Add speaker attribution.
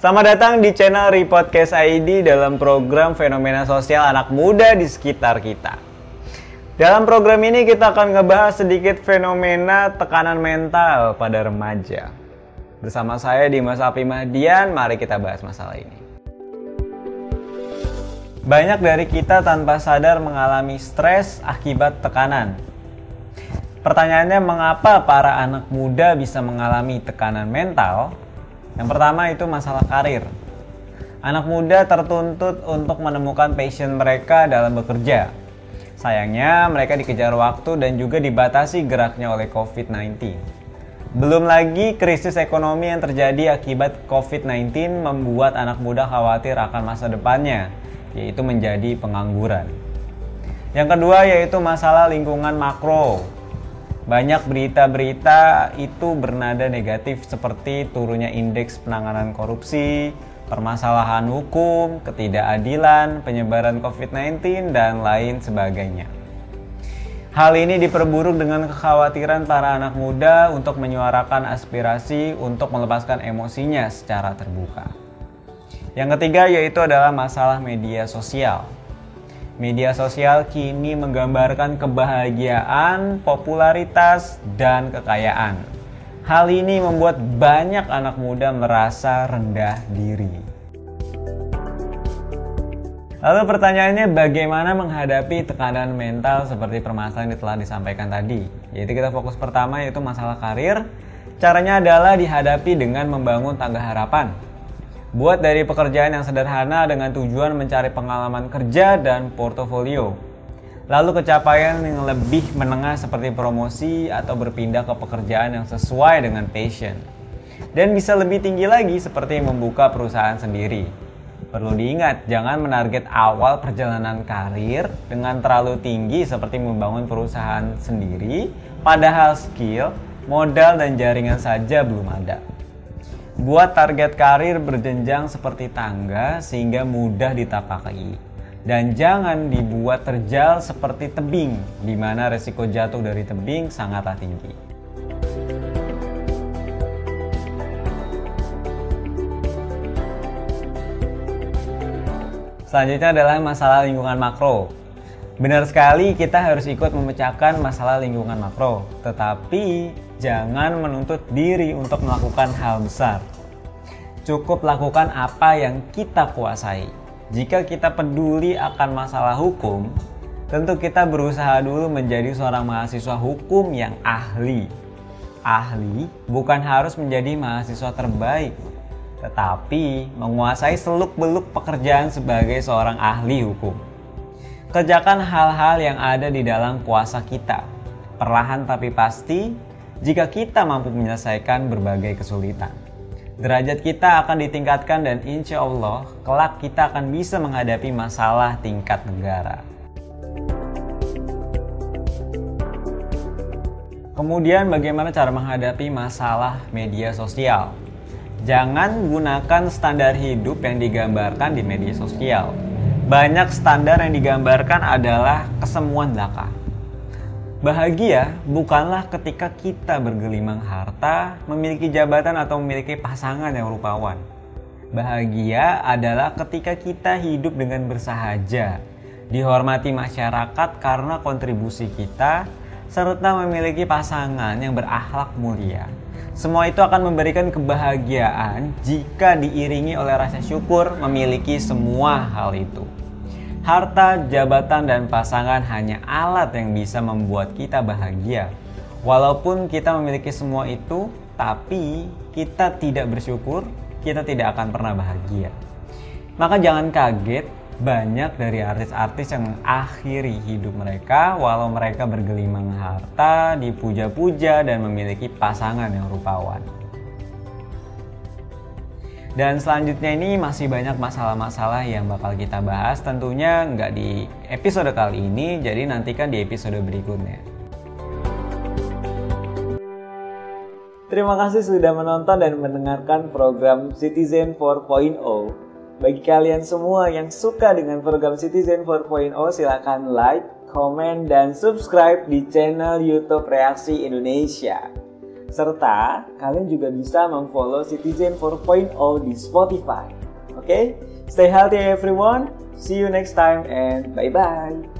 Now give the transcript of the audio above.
Speaker 1: Selamat datang di channel Repodcast ID dalam program Fenomena Sosial Anak Muda di sekitar kita. Dalam program ini kita akan ngebahas sedikit fenomena tekanan mental pada remaja. Bersama saya Dimas Api Mahdian, mari kita bahas masalah ini. Banyak dari kita tanpa sadar mengalami stres akibat tekanan. Pertanyaannya mengapa para anak muda bisa mengalami tekanan mental yang pertama itu masalah karir. Anak muda tertuntut untuk menemukan passion mereka dalam bekerja. Sayangnya, mereka dikejar waktu dan juga dibatasi geraknya oleh COVID-19. Belum lagi krisis ekonomi yang terjadi akibat COVID-19 membuat anak muda khawatir akan masa depannya, yaitu menjadi pengangguran. Yang kedua yaitu masalah lingkungan makro. Banyak berita-berita itu bernada negatif seperti turunnya indeks penanganan korupsi, permasalahan hukum, ketidakadilan, penyebaran COVID-19, dan lain sebagainya. Hal ini diperburuk dengan kekhawatiran para anak muda untuk menyuarakan aspirasi untuk melepaskan emosinya secara terbuka. Yang ketiga yaitu adalah masalah media sosial. Media sosial kini menggambarkan kebahagiaan, popularitas, dan kekayaan. Hal ini membuat banyak anak muda merasa rendah diri. Lalu pertanyaannya bagaimana menghadapi tekanan mental seperti permasalahan yang telah disampaikan tadi? Yaitu kita fokus pertama yaitu masalah karir. Caranya adalah dihadapi dengan membangun tangga harapan. Buat dari pekerjaan yang sederhana dengan tujuan mencari pengalaman kerja dan portofolio. Lalu kecapaian yang lebih menengah seperti promosi atau berpindah ke pekerjaan yang sesuai dengan passion. Dan bisa lebih tinggi lagi seperti membuka perusahaan sendiri. Perlu diingat, jangan menarget awal perjalanan karir dengan terlalu tinggi seperti membangun perusahaan sendiri, padahal skill, modal, dan jaringan saja belum ada. Buat target karir berjenjang seperti tangga sehingga mudah ditapaki. Dan jangan dibuat terjal seperti tebing, di mana resiko jatuh dari tebing sangatlah tinggi. Selanjutnya adalah masalah lingkungan makro. Benar sekali kita harus ikut memecahkan masalah lingkungan makro, tetapi jangan menuntut diri untuk melakukan hal besar. Cukup lakukan apa yang kita kuasai. Jika kita peduli akan masalah hukum, tentu kita berusaha dulu menjadi seorang mahasiswa hukum yang ahli. Ahli bukan harus menjadi mahasiswa terbaik, tetapi menguasai seluk-beluk pekerjaan sebagai seorang ahli hukum. Kerjakan hal-hal yang ada di dalam kuasa kita, perlahan tapi pasti, jika kita mampu menyelesaikan berbagai kesulitan. Derajat kita akan ditingkatkan dan insya Allah kelak kita akan bisa menghadapi masalah tingkat negara. Kemudian bagaimana cara menghadapi masalah media sosial? Jangan gunakan standar hidup yang digambarkan di media sosial. Banyak standar yang digambarkan adalah kesemuan belaka Bahagia bukanlah ketika kita bergelimang harta, memiliki jabatan atau memiliki pasangan yang rupawan. Bahagia adalah ketika kita hidup dengan bersahaja, dihormati masyarakat karena kontribusi kita, serta memiliki pasangan yang berakhlak mulia. Semua itu akan memberikan kebahagiaan jika diiringi oleh rasa syukur memiliki semua hal itu. Harta, jabatan, dan pasangan hanya alat yang bisa membuat kita bahagia. Walaupun kita memiliki semua itu, tapi kita tidak bersyukur, kita tidak akan pernah bahagia. Maka jangan kaget banyak dari artis-artis yang mengakhiri hidup mereka walau mereka bergelimang harta, dipuja-puja, dan memiliki pasangan yang rupawan. Dan selanjutnya ini masih banyak masalah-masalah yang bakal kita bahas tentunya nggak di episode kali ini, jadi nantikan di episode berikutnya. Terima kasih sudah menonton dan mendengarkan program Citizen 4.0. Bagi kalian semua yang suka dengan program Citizen 4.0, silakan like, komen, dan subscribe di channel YouTube Reaksi Indonesia. Serta kalian juga bisa memfollow Citizen 4.0 di Spotify. Oke, okay? stay healthy everyone. See you next time and bye bye.